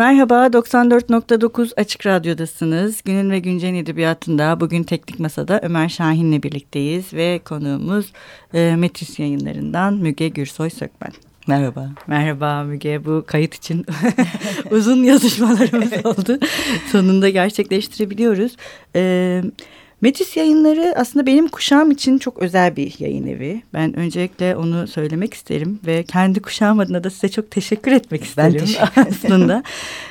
Merhaba, 94.9 Açık Radyo'dasınız. Günün ve Güncel Edebiyatı'nda bugün Teknik Masa'da Ömer Şahin'le birlikteyiz ve konuğumuz e, Metis yayınlarından Müge Gürsoy Sökmen. Merhaba. Merhaba Müge. Bu kayıt için uzun yazışmalarımız oldu. Sonunda gerçekleştirebiliyoruz. Evet. Metis yayınları aslında benim kuşağım için çok özel bir yayın evi. Ben öncelikle onu söylemek isterim ve kendi kuşağım adına da size çok teşekkür etmek isterim ben teşekkür aslında.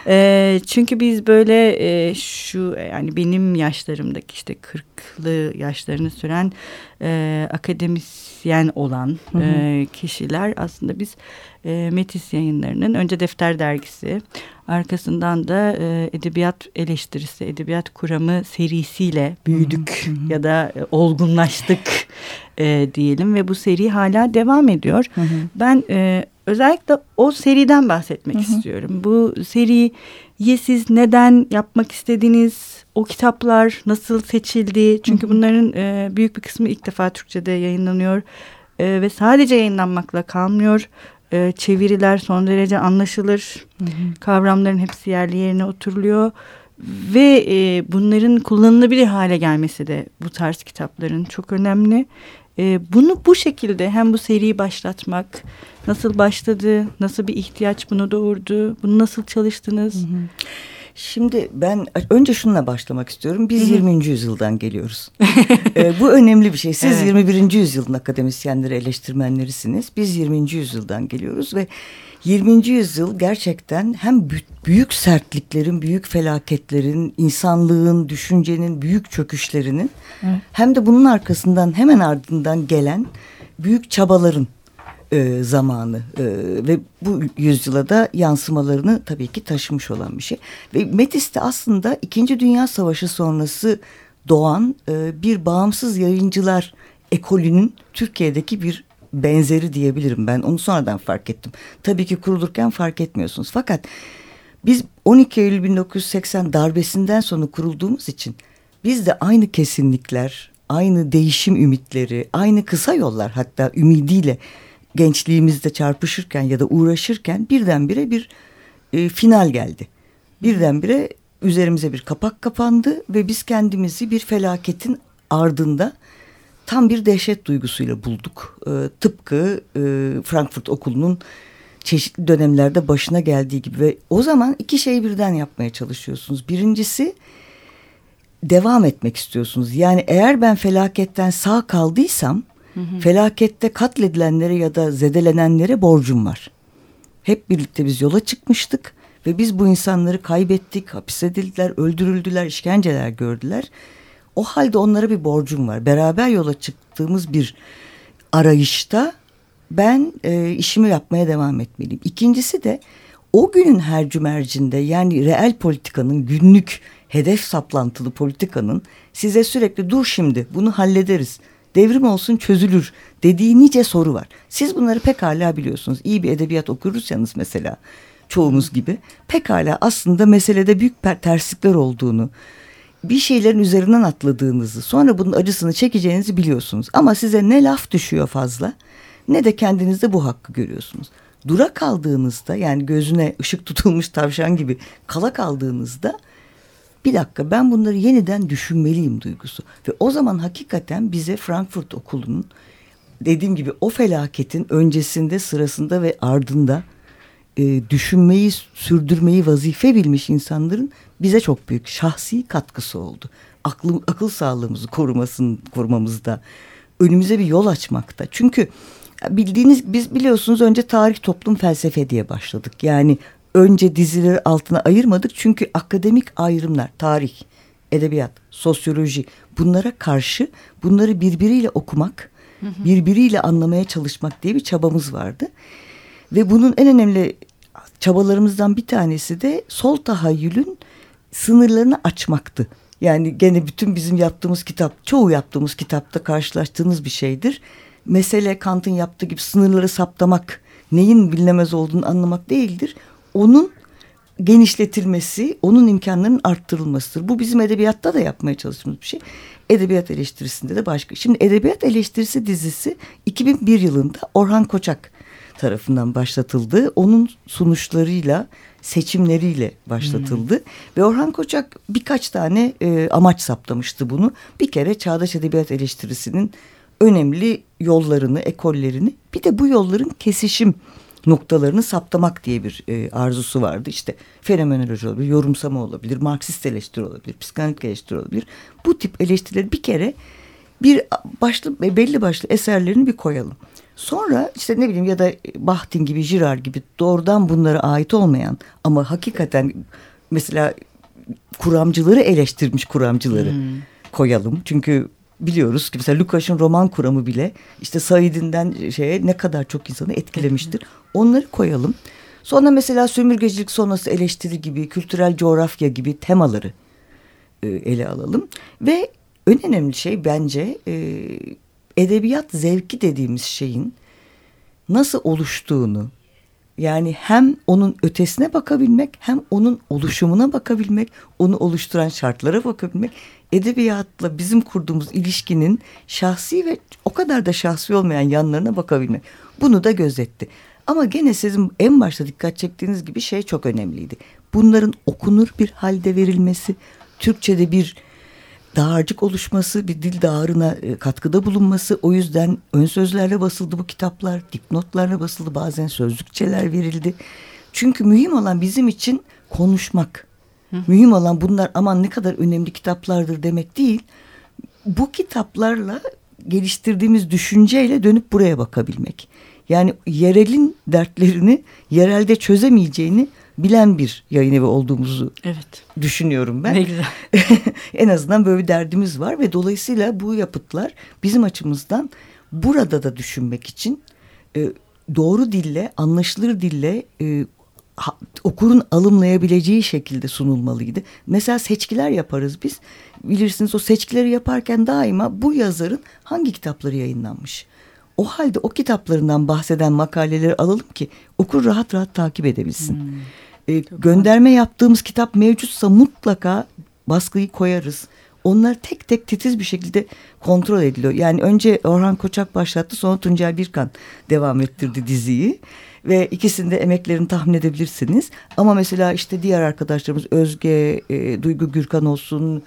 e, çünkü biz böyle e, şu yani benim yaşlarımdaki işte kırklı yaşlarını süren e, akademisyen olan hı hı. E, kişiler aslında biz e, Metis yayınlarının önce Defter Dergisi arkasından da e, edebiyat eleştirisi, edebiyat kuramı serisiyle büyüdük hı hı. ya da e, olgunlaştık e, diyelim ve bu seri hala devam ediyor. Hı hı. Ben e, özellikle o seriden bahsetmek hı hı. istiyorum. Bu seriyi siz neden yapmak istediniz? O kitaplar nasıl seçildi? Çünkü hı hı. bunların e, büyük bir kısmı ilk defa Türkçe'de yayınlanıyor. E, ve sadece yayınlanmakla kalmıyor e, çeviriler son derece anlaşılır. Hı hı. Kavramların hepsi yerli yerine oturuluyor. Ve e, bunların kullanılabilir hale gelmesi de bu tarz kitapların çok önemli. E, bunu bu şekilde hem bu seriyi başlatmak, nasıl başladı, nasıl bir ihtiyaç bunu doğurdu, bunu nasıl çalıştınız? Hı hı. Şimdi ben önce şununla başlamak istiyorum. Biz Hı -hı. 20. yüzyıldan geliyoruz. ee, bu önemli bir şey. Siz evet. 21. yüzyılın akademisyenleri, eleştirmenlerisiniz. Biz 20. yüzyıldan geliyoruz ve 20. yüzyıl gerçekten hem büyük sertliklerin, büyük felaketlerin, insanlığın, düşüncenin büyük çöküşlerinin evet. hem de bunun arkasından hemen ardından gelen büyük çabaların e, zamanı e, ve bu yüzyıla da yansımalarını tabii ki taşımış olan bir şey. Ve Metis de aslında İkinci Dünya Savaşı sonrası doğan e, bir bağımsız yayıncılar ekolünün Türkiye'deki bir benzeri diyebilirim ben. Onu sonradan fark ettim. Tabii ki kurulurken fark etmiyorsunuz. Fakat biz 12 Eylül 1980 darbesinden sonra kurulduğumuz için biz de aynı kesinlikler, aynı değişim ümitleri, aynı kısa yollar hatta ümidiyle gençliğimizde çarpışırken ya da uğraşırken birdenbire bir e, final geldi. Birdenbire üzerimize bir kapak kapandı ve biz kendimizi bir felaketin ardında tam bir dehşet duygusuyla bulduk. E, tıpkı e, Frankfurt Okulu'nun çeşitli dönemlerde başına geldiği gibi ve o zaman iki şeyi birden yapmaya çalışıyorsunuz. Birincisi devam etmek istiyorsunuz. Yani eğer ben felaketten sağ kaldıysam Hı Felakette katledilenlere ya da zedelenenlere borcum var. Hep birlikte biz yola çıkmıştık ve biz bu insanları kaybettik, hapsedildiler, öldürüldüler, işkenceler gördüler. O halde onlara bir borcum var. Beraber yola çıktığımız bir arayışta ben e, işimi yapmaya devam etmeliyim. İkincisi de o günün her cümercinde yani reel politikanın günlük hedef saplantılı politikanın size sürekli dur şimdi bunu hallederiz devrim olsun çözülür dediği nice soru var. Siz bunları pekala biliyorsunuz. İyi bir edebiyat okursanız mesela çoğumuz gibi pekala aslında meselede büyük terslikler olduğunu, bir şeylerin üzerinden atladığınızı, sonra bunun acısını çekeceğinizi biliyorsunuz. Ama size ne laf düşüyor fazla ne de kendinizde bu hakkı görüyorsunuz. Dura kaldığınızda yani gözüne ışık tutulmuş tavşan gibi kala kaldığınızda bir dakika ben bunları yeniden düşünmeliyim duygusu. Ve o zaman hakikaten bize Frankfurt Okulu'nun dediğim gibi o felaketin öncesinde, sırasında ve ardında e, düşünmeyi, sürdürmeyi vazife bilmiş insanların bize çok büyük şahsi katkısı oldu. Aklı, akıl sağlığımızı korumasın, korumamızda, önümüze bir yol açmakta. Çünkü bildiğiniz biz biliyorsunuz önce tarih toplum felsefe diye başladık. Yani önce dizileri altına ayırmadık. Çünkü akademik ayrımlar, tarih, edebiyat, sosyoloji bunlara karşı bunları birbiriyle okumak, birbiriyle anlamaya çalışmak diye bir çabamız vardı. Ve bunun en önemli çabalarımızdan bir tanesi de sol tahayyülün sınırlarını açmaktı. Yani gene bütün bizim yaptığımız kitap, çoğu yaptığımız kitapta karşılaştığınız bir şeydir. Mesele Kant'ın yaptığı gibi sınırları saptamak, neyin bilinemez olduğunu anlamak değildir onun genişletilmesi, onun imkanlarının arttırılmasıdır. Bu bizim edebiyatta da yapmaya çalıştığımız bir şey. Edebiyat eleştirisinde de başka. Şimdi Edebiyat Eleştirisi dizisi 2001 yılında Orhan Koçak tarafından başlatıldı. Onun sunuşlarıyla seçimleriyle başlatıldı. Hmm. Ve Orhan Koçak birkaç tane e, amaç saptamıştı bunu. Bir kere çağdaş edebiyat eleştirisinin önemli yollarını, ekollerini bir de bu yolların kesişim noktalarını saptamak diye bir e, arzusu vardı. İşte fenomenoloji olabilir, yorumsama olabilir, Marksist eleştiri olabilir, psikanalik eleştiri olabilir. Bu tip eleştirileri bir kere bir başlı belli başlı eserlerini bir koyalım. Sonra işte ne bileyim ya da Bahtin gibi, Girard gibi doğrudan bunlara ait olmayan ama hakikaten mesela kuramcıları eleştirmiş kuramcıları hmm. koyalım. Çünkü biliyoruz ki mesela Lukas'ın roman kuramı bile işte Said'inden şeye ne kadar çok insanı etkilemiştir. Onları koyalım. Sonra mesela sömürgecilik sonrası eleştiri gibi, kültürel coğrafya gibi temaları e, ele alalım. Ve en önemli şey bence e, edebiyat zevki dediğimiz şeyin nasıl oluştuğunu yani hem onun ötesine bakabilmek hem onun oluşumuna bakabilmek, onu oluşturan şartlara bakabilmek, edebiyatla bizim kurduğumuz ilişkinin şahsi ve o kadar da şahsi olmayan yanlarına bakabilmek. Bunu da gözetti. Ama gene sizin en başta dikkat çektiğiniz gibi şey çok önemliydi. Bunların okunur bir halde verilmesi, Türkçe'de bir dağarcık oluşması, bir dil dağarına e, katkıda bulunması. O yüzden ön sözlerle basıldı bu kitaplar, dipnotlarla basıldı, bazen sözlükçeler verildi. Çünkü mühim olan bizim için konuşmak. Mühim olan bunlar aman ne kadar önemli kitaplardır demek değil. Bu kitaplarla geliştirdiğimiz düşünceyle dönüp buraya bakabilmek. Yani yerelin dertlerini yerelde çözemeyeceğini bilen bir yayın evi olduğumuzu evet. düşünüyorum ben. Ne güzel. en azından böyle bir derdimiz var ve dolayısıyla bu yapıtlar bizim açımızdan burada da düşünmek için e, doğru dille, anlaşılır dille e, okurun alımlayabileceği şekilde sunulmalıydı. Mesela seçkiler yaparız biz. Bilirsiniz o seçkileri yaparken daima bu yazarın hangi kitapları yayınlanmış? O halde o kitaplarından bahseden makaleleri alalım ki okur rahat rahat takip edebilsin. Hmm. E, gönderme yaptığımız kitap mevcutsa mutlaka baskıyı koyarız. Onlar tek tek titiz bir şekilde kontrol ediliyor. Yani önce Orhan Koçak başlattı sonra Tuncel Birkan devam ettirdi diziyi. Ve ikisinde emeklerini tahmin edebilirsiniz. Ama mesela işte diğer arkadaşlarımız Özge, e, Duygu Gürkan olsun,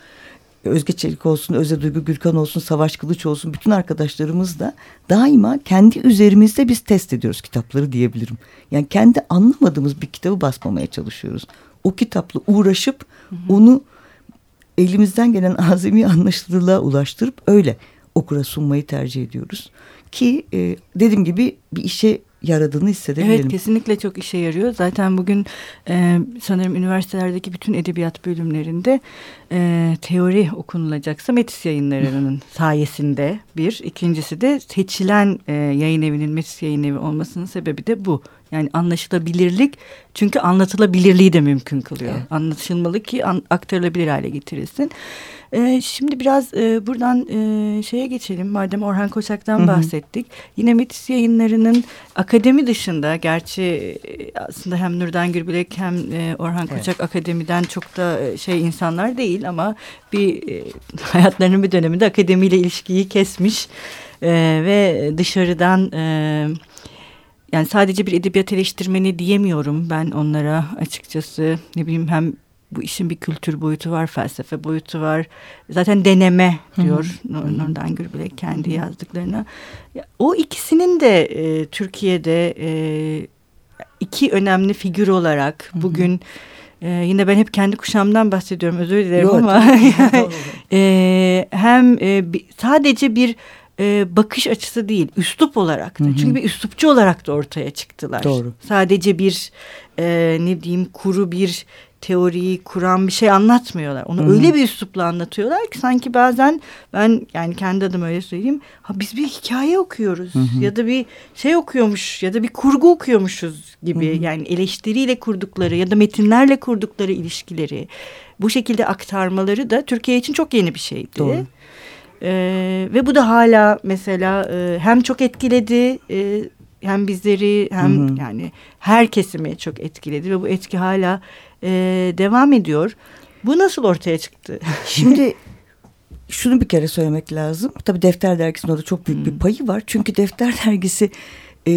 Özge Çelik olsun, Öze Duygu Gürkan olsun, Savaş Kılıç olsun bütün arkadaşlarımız da daima kendi üzerimizde biz test ediyoruz kitapları diyebilirim. Yani kendi anlamadığımız bir kitabı basmamaya çalışıyoruz. O kitapla uğraşıp hı hı. onu elimizden gelen azami anlaşılırlığa ulaştırıp öyle okura sunmayı tercih ediyoruz. Ki e, dediğim gibi bir işe yaradığını hissedebilirim. Evet kesinlikle çok işe yarıyor. Zaten bugün e, sanırım üniversitelerdeki bütün edebiyat bölümlerinde e, teori okunulacaksa Metis yayınlarının sayesinde bir. ikincisi de seçilen e, yayın evinin Metis yayın evi olmasının sebebi de bu. Yani anlaşılabilirlik çünkü anlatılabilirliği de mümkün kılıyor. Evet. Anlaşılmalı ki an, aktarılabilir hale getirilsin. E, şimdi biraz e, buradan e, şeye geçelim. Madem Orhan Koçak'tan Hı -hı. bahsettik. Yine Metis yayınlarının akademi dışında gerçi e, aslında hem Nurdan Gürbilek hem e, Orhan Koçak evet. akademiden çok da e, şey insanlar değil ama bir e, hayatlarının bir döneminde akademiyle ilişkiyi kesmiş e, ve dışarıdan... E, yani sadece bir edebiyat eleştirmeni diyemiyorum ben onlara açıkçası ne bileyim hem bu işin bir kültür boyutu var, felsefe boyutu var. Zaten deneme diyor Nur, Nurdan Gürbilek kendi yazdıklarına. O ikisinin de e, Türkiye'de e, iki önemli figür olarak bugün e, yine ben hep kendi kuşamdan bahsediyorum özür dilerim Yok, ama e, hem e, sadece bir e, bakış açısı değil, üslup olarak da. Hı hı. Çünkü bir üslupçu olarak da ortaya çıktılar. Doğru. Sadece bir e, ne diyeyim kuru bir teoriyi kuran bir şey anlatmıyorlar. Onu Hı -hı. öyle bir üslupla anlatıyorlar ki sanki bazen ben yani kendi adım öyle söyleyeyim. Ha biz bir hikaye okuyoruz Hı -hı. ya da bir şey okuyormuş ya da bir kurgu okuyormuşuz gibi. Hı -hı. Yani eleştiriyle kurdukları ya da metinlerle kurdukları ilişkileri bu şekilde aktarmaları da Türkiye için çok yeni bir şeydi. Doğru. Ee, ve bu da hala mesela e, hem çok etkiledi e, hem bizleri hem hı hı. yani her kesimi çok etkiledi ve bu etki hala e, devam ediyor. Bu nasıl ortaya çıktı? Şimdi şunu bir kere söylemek lazım. Tabii Defter Dergisi'nin orada çok büyük hmm. bir payı var. Çünkü Defter Dergisi e,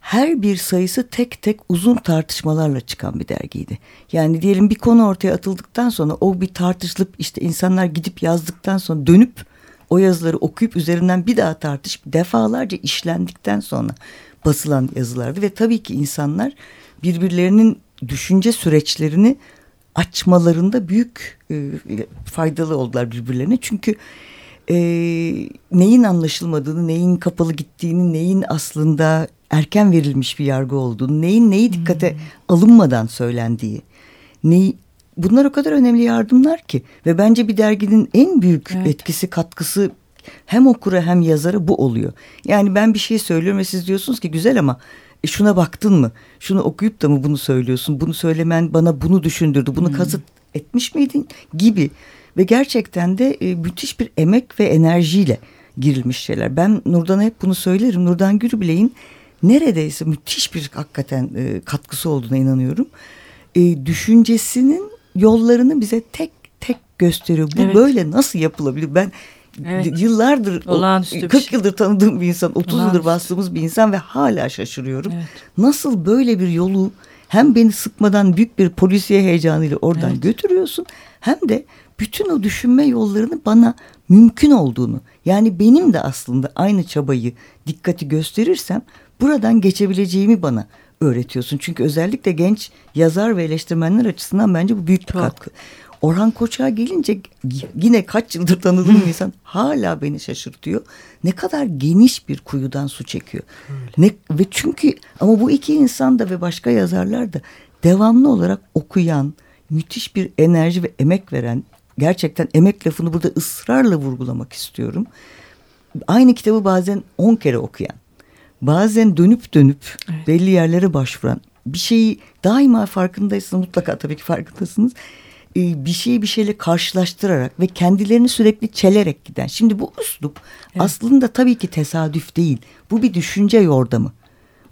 her bir sayısı tek tek uzun tartışmalarla çıkan bir dergiydi. Yani diyelim bir konu ortaya atıldıktan sonra o bir tartışılıp işte insanlar gidip yazdıktan sonra dönüp o yazıları okuyup üzerinden bir daha tartışıp defalarca işlendikten sonra basılan yazılardı ve tabii ki insanlar birbirlerinin düşünce süreçlerini açmalarında büyük e, faydalı oldular birbirlerine. Çünkü e, neyin anlaşılmadığını, neyin kapalı gittiğini, neyin aslında erken verilmiş bir yargı olduğunu, neyin neyi dikkate hmm. alınmadan söylendiği, neyi, bunlar o kadar önemli yardımlar ki ve bence bir derginin en büyük evet. etkisi, katkısı hem okura hem yazara bu oluyor. Yani ben bir şey söylüyorum ve siz diyorsunuz ki güzel ama e şuna baktın mı? Şunu okuyup da mı bunu söylüyorsun? Bunu söylemen bana bunu düşündürdü. Bunu hmm. kasıt etmiş miydin? Gibi. Ve gerçekten de e, müthiş bir emek ve enerjiyle girilmiş şeyler. Ben Nurdan'a hep bunu söylerim. Nurdan Gürbilek'in neredeyse müthiş bir hakikaten e, katkısı olduğuna inanıyorum. E, düşüncesinin yollarını bize tek tek gösteriyor. Bu evet. böyle nasıl yapılabilir? Ben Evet. Yıllardır, Olağanüstü 40 şey. yıldır tanıdığım bir insan, 30 Olağanüstü. yıldır bastığımız bir insan ve hala şaşırıyorum. Evet. Nasıl böyle bir yolu hem beni sıkmadan büyük bir polisiye heyecanıyla oradan evet. götürüyorsun hem de bütün o düşünme yollarını bana mümkün olduğunu yani benim de aslında aynı çabayı dikkati gösterirsem buradan geçebileceğimi bana öğretiyorsun. Çünkü özellikle genç yazar ve eleştirmenler açısından bence bu büyük bir Çok. katkı. Orhan Koçak'a gelince yine kaç yıldır tanıdığım insan hala beni şaşırtıyor. Ne kadar geniş bir kuyudan su çekiyor. Ne ve çünkü ama bu iki insan da ve başka yazarlar da devamlı olarak okuyan, müthiş bir enerji ve emek veren, gerçekten emek lafını burada ısrarla vurgulamak istiyorum. Aynı kitabı bazen on kere okuyan, bazen dönüp dönüp evet. belli yerlere başvuran, bir şeyi daima farkındaysanız mutlaka tabii ki farkındasınız bir şeyi bir şeyle karşılaştırarak ve kendilerini sürekli çelerek giden. Şimdi bu üslup evet. aslında tabii ki tesadüf değil. Bu bir düşünce yordamı.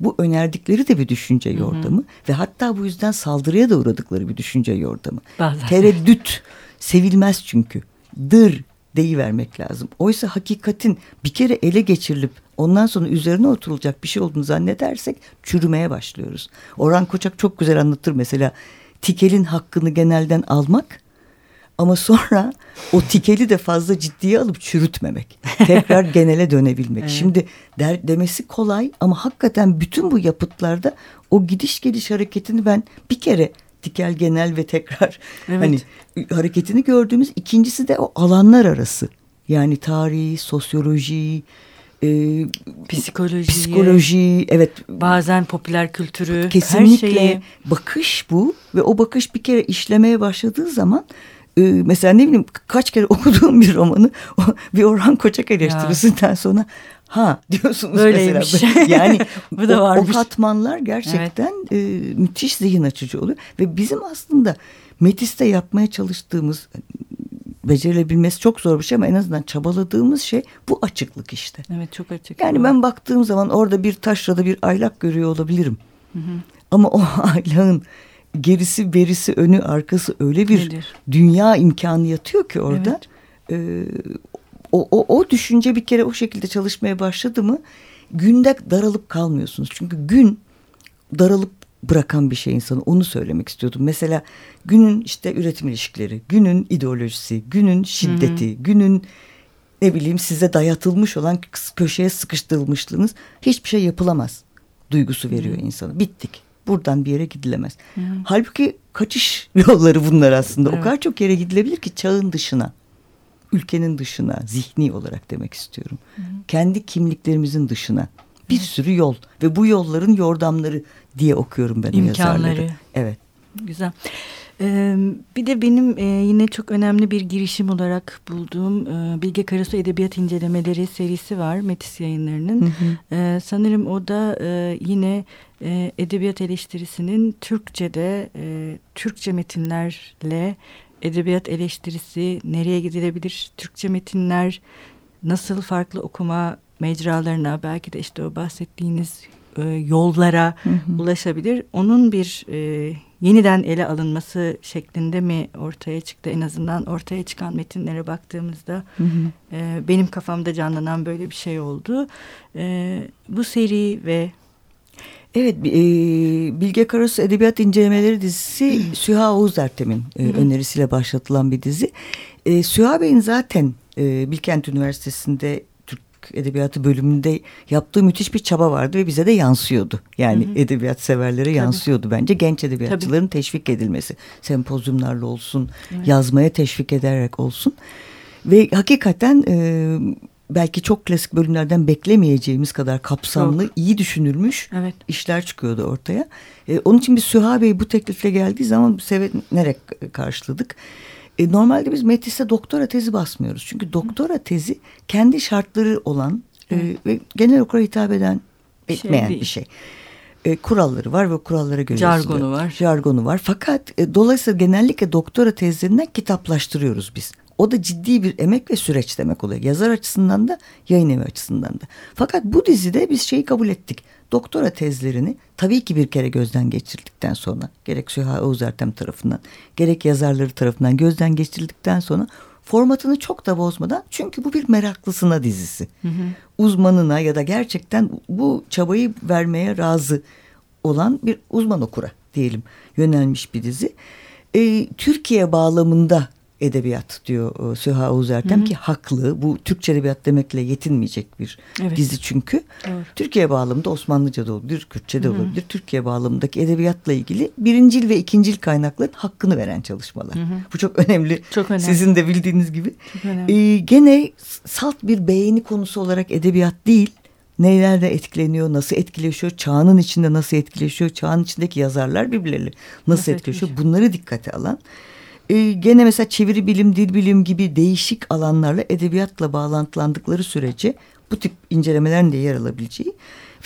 Bu önerdikleri de bir düşünce yordamı hı hı. ve hatta bu yüzden saldırıya da uğradıkları bir düşünce yordamı. Bazen. Tereddüt sevilmez çünkü. Dır deyivermek lazım. Oysa hakikatin bir kere ele geçirilip ondan sonra üzerine oturulacak bir şey olduğunu zannedersek çürümeye başlıyoruz. Orhan Koçak çok güzel anlatır mesela tikelin hakkını genelden almak ama sonra o tikeli de fazla ciddiye alıp çürütmemek. Tekrar genele dönebilmek. Evet. Şimdi der, demesi kolay ama hakikaten bütün bu yapıtlarda o gidiş geliş hareketini ben bir kere tikel genel ve tekrar evet. hani hareketini gördüğümüz ikincisi de o alanlar arası. Yani tarihi, sosyoloji, e, psikoloji, psikoloji, evet bazen popüler kültürü, kesinlikle her şeyi. bakış bu ve o bakış bir kere işlemeye başladığı zaman e, mesela ne bileyim kaç kere okuduğum bir romanı bir Orhan Koçak eleştirisinden sonra ha diyorsunuz Böyleymiş. mesela. Yani bu da varmış. o, o katmanlar gerçekten evet. e, müthiş zihin açıcı oluyor ve bizim aslında Metis'te yapmaya çalıştığımız becerilebilmesi çok zor bir şey ama en azından çabaladığımız şey bu açıklık işte. Evet çok açık. Yani ben baktığım zaman orada bir taşrada bir aylak görüyor olabilirim. Hı hı. Ama o aylağın gerisi berisi önü arkası öyle bir Nedir? dünya imkanı yatıyor ki orada. Evet. Ee, o, o, o düşünce bir kere o şekilde çalışmaya başladı mı günde daralıp kalmıyorsunuz. Çünkü gün daralıp bırakan bir şey insanı. Onu söylemek istiyordum. Mesela günün işte üretim ilişkileri, günün ideolojisi, günün şiddeti, Hı-hı. günün ne bileyim size dayatılmış olan köşeye sıkıştırılmışlığınız hiçbir şey yapılamaz duygusu veriyor Hı-hı. insana. Bittik. Buradan bir yere gidilemez. Hı-hı. Halbuki kaçış yolları bunlar aslında. Evet. O kadar çok yere gidilebilir ki çağın dışına ülkenin dışına, zihni olarak demek istiyorum. Hı hı. Kendi kimliklerimizin dışına bir sürü yol ve bu yolların yordamları diye okuyorum ben İmkanları. yazarları. Evet. Güzel. Ee, bir de benim e, yine çok önemli bir girişim olarak bulduğum e, Bilge Karasu Edebiyat İncelemeleri serisi var Metis yayınlarının. Hı hı. Ee, sanırım o da e, yine e, edebiyat eleştirisinin Türkçe'de e, Türkçe metinlerle edebiyat eleştirisi nereye gidilebilir? Türkçe metinler nasıl farklı okuma mecralarına belki de işte o bahsettiğiniz e, yollara hı hı. ulaşabilir. Onun bir e, yeniden ele alınması şeklinde mi ortaya çıktı? En azından ortaya çıkan metinlere baktığımızda hı hı. E, benim kafamda canlanan böyle bir şey oldu. E, bu seri ve Evet, e, Bilge Karasu Edebiyat İncelemeleri dizisi Süha Oğuz Ertem'in e, önerisiyle başlatılan bir dizi. E, Süha Bey'in zaten e, Bilkent Üniversitesi'nde Türk Edebiyatı bölümünde yaptığı müthiş bir çaba vardı ve bize de yansıyordu. Yani hı hı. edebiyat severlere Tabii. yansıyordu bence. Genç edebiyatçıların Tabii. teşvik edilmesi. Sempozyumlarla olsun, evet. yazmaya teşvik ederek olsun. Ve hakikaten... E, belki çok klasik bölümlerden beklemeyeceğimiz kadar kapsamlı, çok. iyi düşünülmüş evet. işler çıkıyordu ortaya. E, onun için biz Süha Bey bu teklifle geldiği zaman sevinerek karşıladık. E, normalde biz Metis'te doktora tezi basmıyoruz. Çünkü doktora tezi kendi şartları olan e, ve genel okura hitap eden şey etmeyen şey bir şey. E, kuralları var ve kurallara göre jargonu var. Jargonu var. Fakat e, dolayısıyla genellikle doktora tezlerinden kitaplaştırıyoruz biz. O da ciddi bir emek ve süreç demek oluyor. Yazar açısından da yayın evi açısından da. Fakat bu dizide biz şeyi kabul ettik. Doktora tezlerini tabii ki bir kere gözden geçirdikten sonra gerek Süha Oğuz Ertem tarafından gerek yazarları tarafından gözden geçirildikten sonra formatını çok da bozmadan çünkü bu bir meraklısına dizisi. Hı hı. Uzmanına ya da gerçekten bu çabayı vermeye razı olan bir uzman okura diyelim yönelmiş bir dizi. Ee, Türkiye bağlamında edebiyat diyor e, Süha Oğuz Ertem Hı -hı. ki haklı. Bu Türkçe edebiyat demekle yetinmeyecek bir evet. dizi çünkü. Evet. Türkiye bağlamında Osmanlıca da olabilir, Kürtçe de olabilir. Hı -hı. Türkiye bağlamındaki edebiyatla ilgili birincil ve ikincil kaynakların hakkını veren çalışmalar. Hı -hı. Bu çok önemli. Çok önemli. Sizin de bildiğiniz gibi. Çok önemli. Ee, gene salt bir beğeni konusu olarak edebiyat değil nelerle etkileniyor, nasıl etkileşiyor, çağının içinde nasıl etkileşiyor, çağın içindeki yazarlar birbirleriyle nasıl, nasıl etkileşiyor bunları dikkate alan e, gene mesela çeviri bilim, dil bilim gibi değişik alanlarla edebiyatla bağlantılandıkları sürece bu tip incelemelerin de yer alabileceği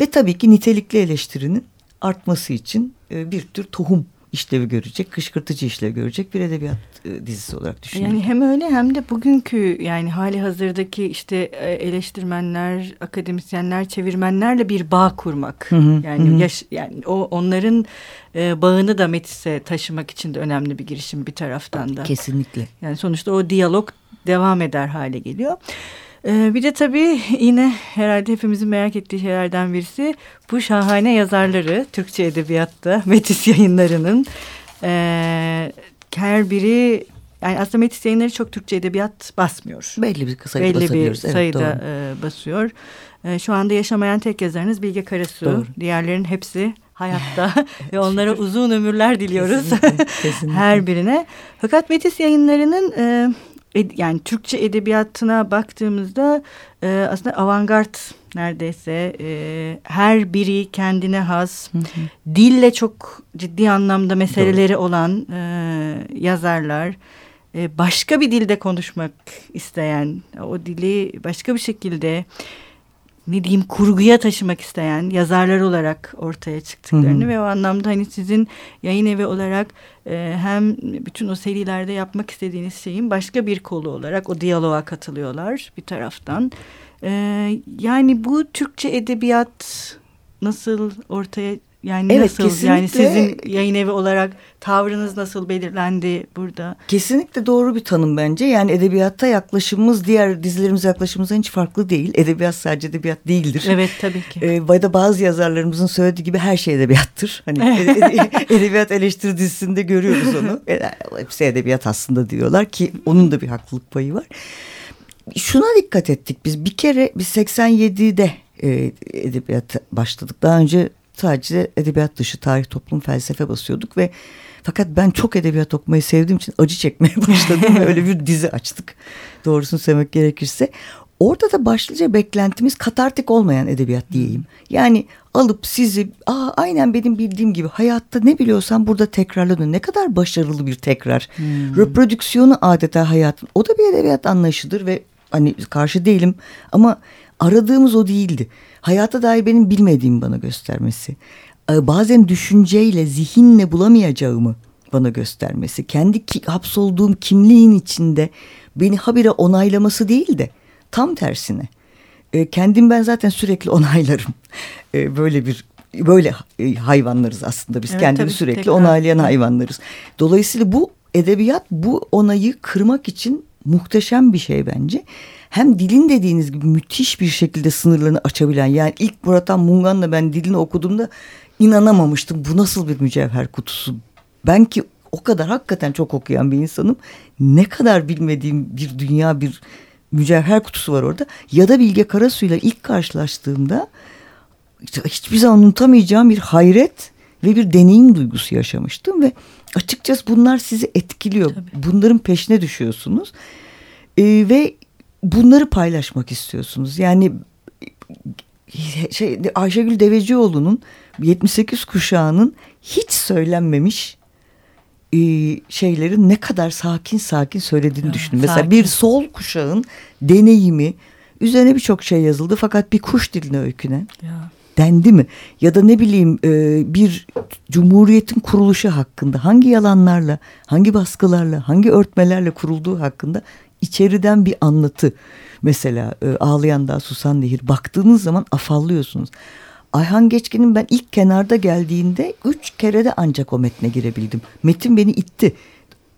ve tabii ki nitelikli eleştirinin artması için e, bir tür tohum işlevi görecek, kışkırtıcı işlevi görecek bir edebiyat e, dizisi olarak düşünüyorum. Yani hem öyle hem de bugünkü yani hali hazırdaki işte e, eleştirmenler, akademisyenler, çevirmenlerle bir bağ kurmak. Hı hı, yani hı. Yaş, yani o onların e, bağını da Metis'e taşımak için de önemli bir girişim bir taraftan da. Kesinlikle. Yani sonuçta o diyalog devam eder hale geliyor. Ee, bir de tabii yine herhalde hepimizin merak ettiği şeylerden birisi bu şahane yazarları Türkçe Edebiyat'ta Metis yayınlarının e, her biri yani aslında Metis yayınları çok Türkçe Edebiyat basmıyor. Belli bir sayıda Belli bir sayıda evet, e, basıyor. E, şu anda yaşamayan tek yazarınız Bilge Karasu. Doğru. Diğerlerin hepsi hayatta ve onlara uzun ömürler diliyoruz. Kesinlikle, kesinlikle. her birine. Fakat Metis yayınlarının e, yani Türkçe edebiyatına baktığımızda e, aslında avantgard neredeyse e, her biri kendine has hı hı. dille çok ciddi anlamda meseleleri Doğru. olan e, yazarlar e, başka bir dilde konuşmak isteyen o dili başka bir şekilde ne diyeyim kurguya taşımak isteyen yazarlar olarak ortaya çıktıklarını hı hı. ve o anlamda hani sizin yayın evi olarak e, hem bütün o serilerde yapmak istediğiniz şeyin başka bir kolu olarak o diyaloğa katılıyorlar bir taraftan. E, yani bu Türkçe edebiyat nasıl ortaya yani evet, nasıl kesinlikle, yani sizin yayın evi olarak tavrınız nasıl belirlendi burada? Kesinlikle doğru bir tanım bence. Yani edebiyatta yaklaşımımız diğer dizilerimize yaklaşımımızdan hiç farklı değil. Edebiyat sadece edebiyat değildir. Evet tabii ki. Ee, da bazı yazarlarımızın söylediği gibi her şey edebiyattır. Hani edebiyat eleştiri dizisinde görüyoruz onu. Hepsi edebiyat aslında diyorlar ki onun da bir haklılık payı var. Şuna dikkat ettik biz. Bir kere biz 87'de e, edebiyat başladık. Daha önce sadece edebiyat dışı tarih, toplum, felsefe basıyorduk ve fakat ben çok edebiyat okumayı sevdiğim için acı çekmeye başladım ve öyle bir dizi açtık. Doğrusunu söylemek gerekirse. Orada da başlıca beklentimiz katartik olmayan edebiyat diyeyim. Yani alıp sizi Aa, aynen benim bildiğim gibi hayatta ne biliyorsan burada tekrarlanıyor. Ne kadar başarılı bir tekrar. Hmm. Reprodüksiyonu adeta hayatın. O da bir edebiyat anlayışıdır ve hani karşı değilim ama aradığımız o değildi hayata dair benim bilmediğim bana göstermesi. Ee, bazen düşünceyle, zihinle bulamayacağımı bana göstermesi. Kendi ki, hapsolduğum kimliğin içinde beni habire onaylaması değil de tam tersine. E, kendim ben zaten sürekli onaylarım. E, böyle bir böyle e, hayvanlarız aslında biz evet, kendini sürekli tekrar. onaylayan hayvanlarız. Dolayısıyla bu edebiyat bu onayı kırmak için muhteşem bir şey bence hem dilin dediğiniz gibi müthiş bir şekilde sınırlarını açabilen yani ilk Muratan Mungan'la ben dilini okuduğumda inanamamıştım. Bu nasıl bir mücevher kutusu? Ben ki o kadar hakikaten çok okuyan bir insanım. Ne kadar bilmediğim bir dünya bir mücevher kutusu var orada. Ya da Bilge Karasu'yla ilk karşılaştığımda hiçbir zaman unutamayacağım bir hayret ve bir deneyim duygusu yaşamıştım ve açıkçası bunlar sizi etkiliyor. Tabii. Bunların peşine düşüyorsunuz. Ee, ve bunları paylaşmak istiyorsunuz. Yani şey Ayşegül Devecioğlu'nun 78 kuşağının hiç söylenmemiş e, şeylerin ne kadar sakin sakin söylediğini düşünün. Mesela sakin. bir sol kuşağın deneyimi üzerine birçok şey yazıldı fakat bir kuş diline öykünen ya. dendi mi? Ya da ne bileyim e, bir cumhuriyetin kuruluşu hakkında hangi yalanlarla, hangi baskılarla, hangi örtmelerle kurulduğu hakkında içeriden bir anlatı. Mesela e, Ağlayan Dağ Susan Nehir baktığınız zaman afallıyorsunuz. Ayhan Geçkin'in ben ilk kenarda geldiğinde üç kere de ancak o metne girebildim. Metin beni itti.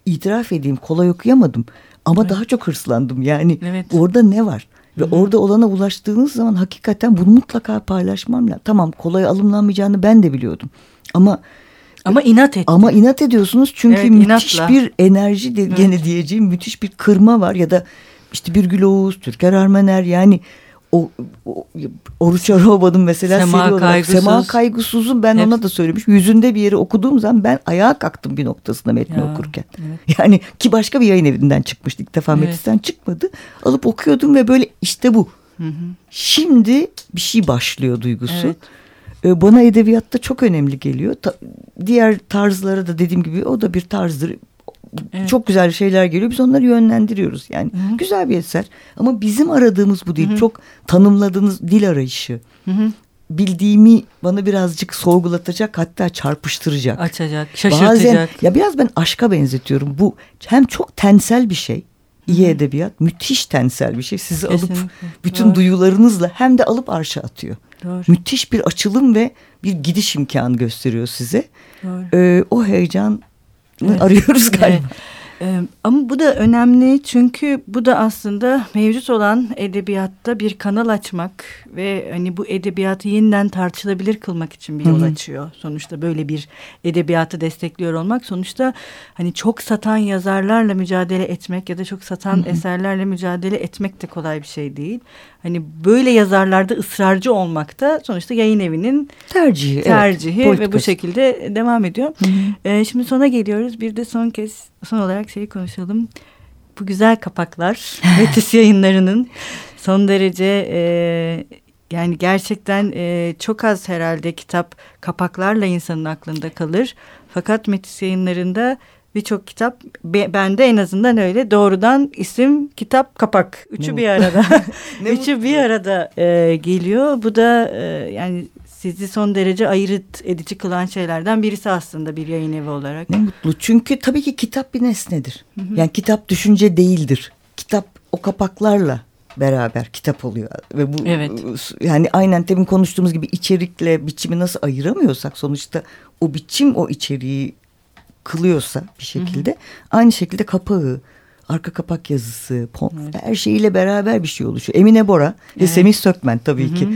İtiraf edeyim kolay okuyamadım. Ama evet. daha çok hırslandım yani. Evet. Orada ne var? Ve Hı-hı. orada olana ulaştığınız zaman hakikaten bunu mutlaka paylaşmam lazım. Tamam kolay alımlanmayacağını ben de biliyordum. Ama ama inat etti. Ama inat ediyorsunuz çünkü evet, müthiş inatla. bir enerji de, evet. gene diyeceğim müthiş bir kırma var ya da işte Birgül Oğuz, Türker Armener yani o, o Oruç Aroba'nın mesela Sema seri olarak kaygısız. Sema Kaygısız'ın ben Hep. ona da söylemiş. Yüzünde bir yeri okuduğum zaman ben ayağa kalktım bir noktasında metni ya, okurken. Evet. Yani ki başka bir yayın evinden çıkmıştı. İlk defa evet. Metis'ten çıkmadı. Alıp okuyordum ve böyle işte bu. Hı hı. Şimdi bir şey başlıyor duygusu. Evet. Ee, bana edebiyatta çok önemli geliyor. Ta, diğer tarzlara da dediğim gibi o da bir tarzdır. Evet. Çok güzel şeyler geliyor. Biz onları yönlendiriyoruz. Yani Hı-hı. güzel bir eser. Ama bizim aradığımız bu değil. Hı-hı. Çok tanımladığınız dil arayışı. Hı-hı. Bildiğimi bana birazcık sorgulatacak hatta çarpıştıracak. Açacak, şaşırtacak. Bazen ya biraz ben aşka benzetiyorum. Bu hem çok tensel bir şey. İyi edebiyat müthiş tensel bir şey. Sizi Kesinlikle. alıp bütün Doğru. duyularınızla hem de alıp arşa atıyor. Doğru. Müthiş bir açılım ve bir gidiş imkanı gösteriyor size. Doğru. Ee, o heyecan evet. arıyoruz galiba. Evet. Ee, ama bu da önemli çünkü bu da aslında mevcut olan edebiyatta bir kanal açmak ve hani bu edebiyatı yeniden tartışılabilir kılmak için bir yol Hı -hı. açıyor. Sonuçta böyle bir edebiyatı destekliyor olmak sonuçta hani çok satan yazarlarla mücadele etmek ya da çok satan Hı -hı. eserlerle mücadele etmek de kolay bir şey değil. Hani böyle yazarlarda ısrarcı olmak da sonuçta yayın evinin tercihi, tercihi evet, ve bu şekilde devam ediyor. Hı -hı. Ee, şimdi sona geliyoruz. Bir de son kez son olarak şeyi konuşalım. Bu güzel kapaklar Metis yayınlarının son derece e, yani gerçekten e, çok az herhalde kitap kapaklarla insanın aklında kalır. Fakat Metis yayınlarında birçok kitap bende en azından öyle doğrudan isim kitap kapak. Üçü ne bir arada. Üçü bir arada e, geliyor. Bu da e, yani sizi son derece ayırt edici kılan şeylerden birisi aslında bir yayın evi olarak. Ne mutlu. Çünkü tabii ki kitap bir nesnedir. Hı hı. Yani kitap düşünce değildir. Kitap o kapaklarla beraber kitap oluyor ve bu evet. yani aynen demin konuştuğumuz gibi içerikle biçimi nasıl ayıramıyorsak sonuçta o biçim o içeriği kılıyorsa bir şekilde hı hı. aynı şekilde kapağı arka kapak yazısı, pom, evet. her şeyiyle beraber bir şey oluşuyor. Emine Bora evet. ve Semih Sökmen tabii Hı -hı. ki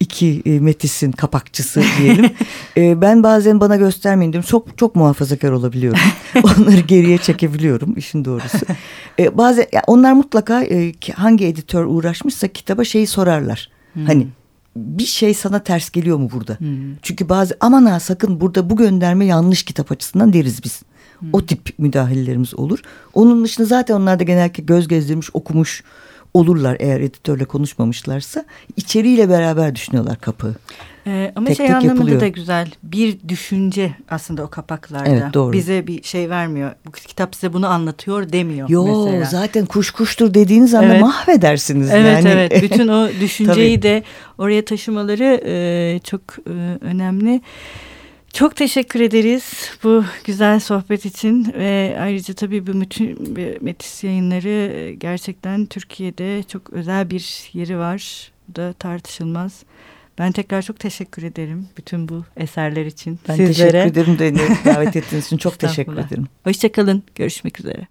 iki e, Metis'in kapakçısı diyelim. e, ben bazen bana göstermeyin diyorum. Çok çok muhafazakar olabiliyorum. Onları geriye çekebiliyorum işin doğrusu. E, bazen yani onlar mutlaka e, hangi editör uğraşmışsa kitaba şeyi sorarlar. Hmm. Hani bir şey sana ters geliyor mu burada? Hmm. Çünkü bazı aman ha sakın burada bu gönderme yanlış kitap açısından deriz biz. Hmm. O tip müdahalelerimiz olur. Onun dışında zaten onlar da genellikle göz gezdirmiş, okumuş olurlar eğer editörle konuşmamışlarsa içeriğiyle beraber düşünüyorlar kapı. Ee, ama tek şey tek anlamında yapılıyor. da güzel bir düşünce aslında o kapaklarda. Evet doğru. Bize bir şey vermiyor. Bu kitap size bunu anlatıyor demiyor Yo, mesela. zaten kuş kuştur dediğiniz anda evet. mahvedersiniz. Evet yani. evet bütün o düşünceyi de oraya taşımaları e, çok e, önemli. Çok teşekkür ederiz bu güzel sohbet için ve ayrıca tabii bu bütün Metis yayınları gerçekten Türkiye'de çok özel bir yeri var. Bu da tartışılmaz. Ben tekrar çok teşekkür ederim bütün bu eserler için ben sizlere. Teşekkür ederim de davet ettiğiniz için çok teşekkür ederim. Hoşçakalın. Görüşmek üzere.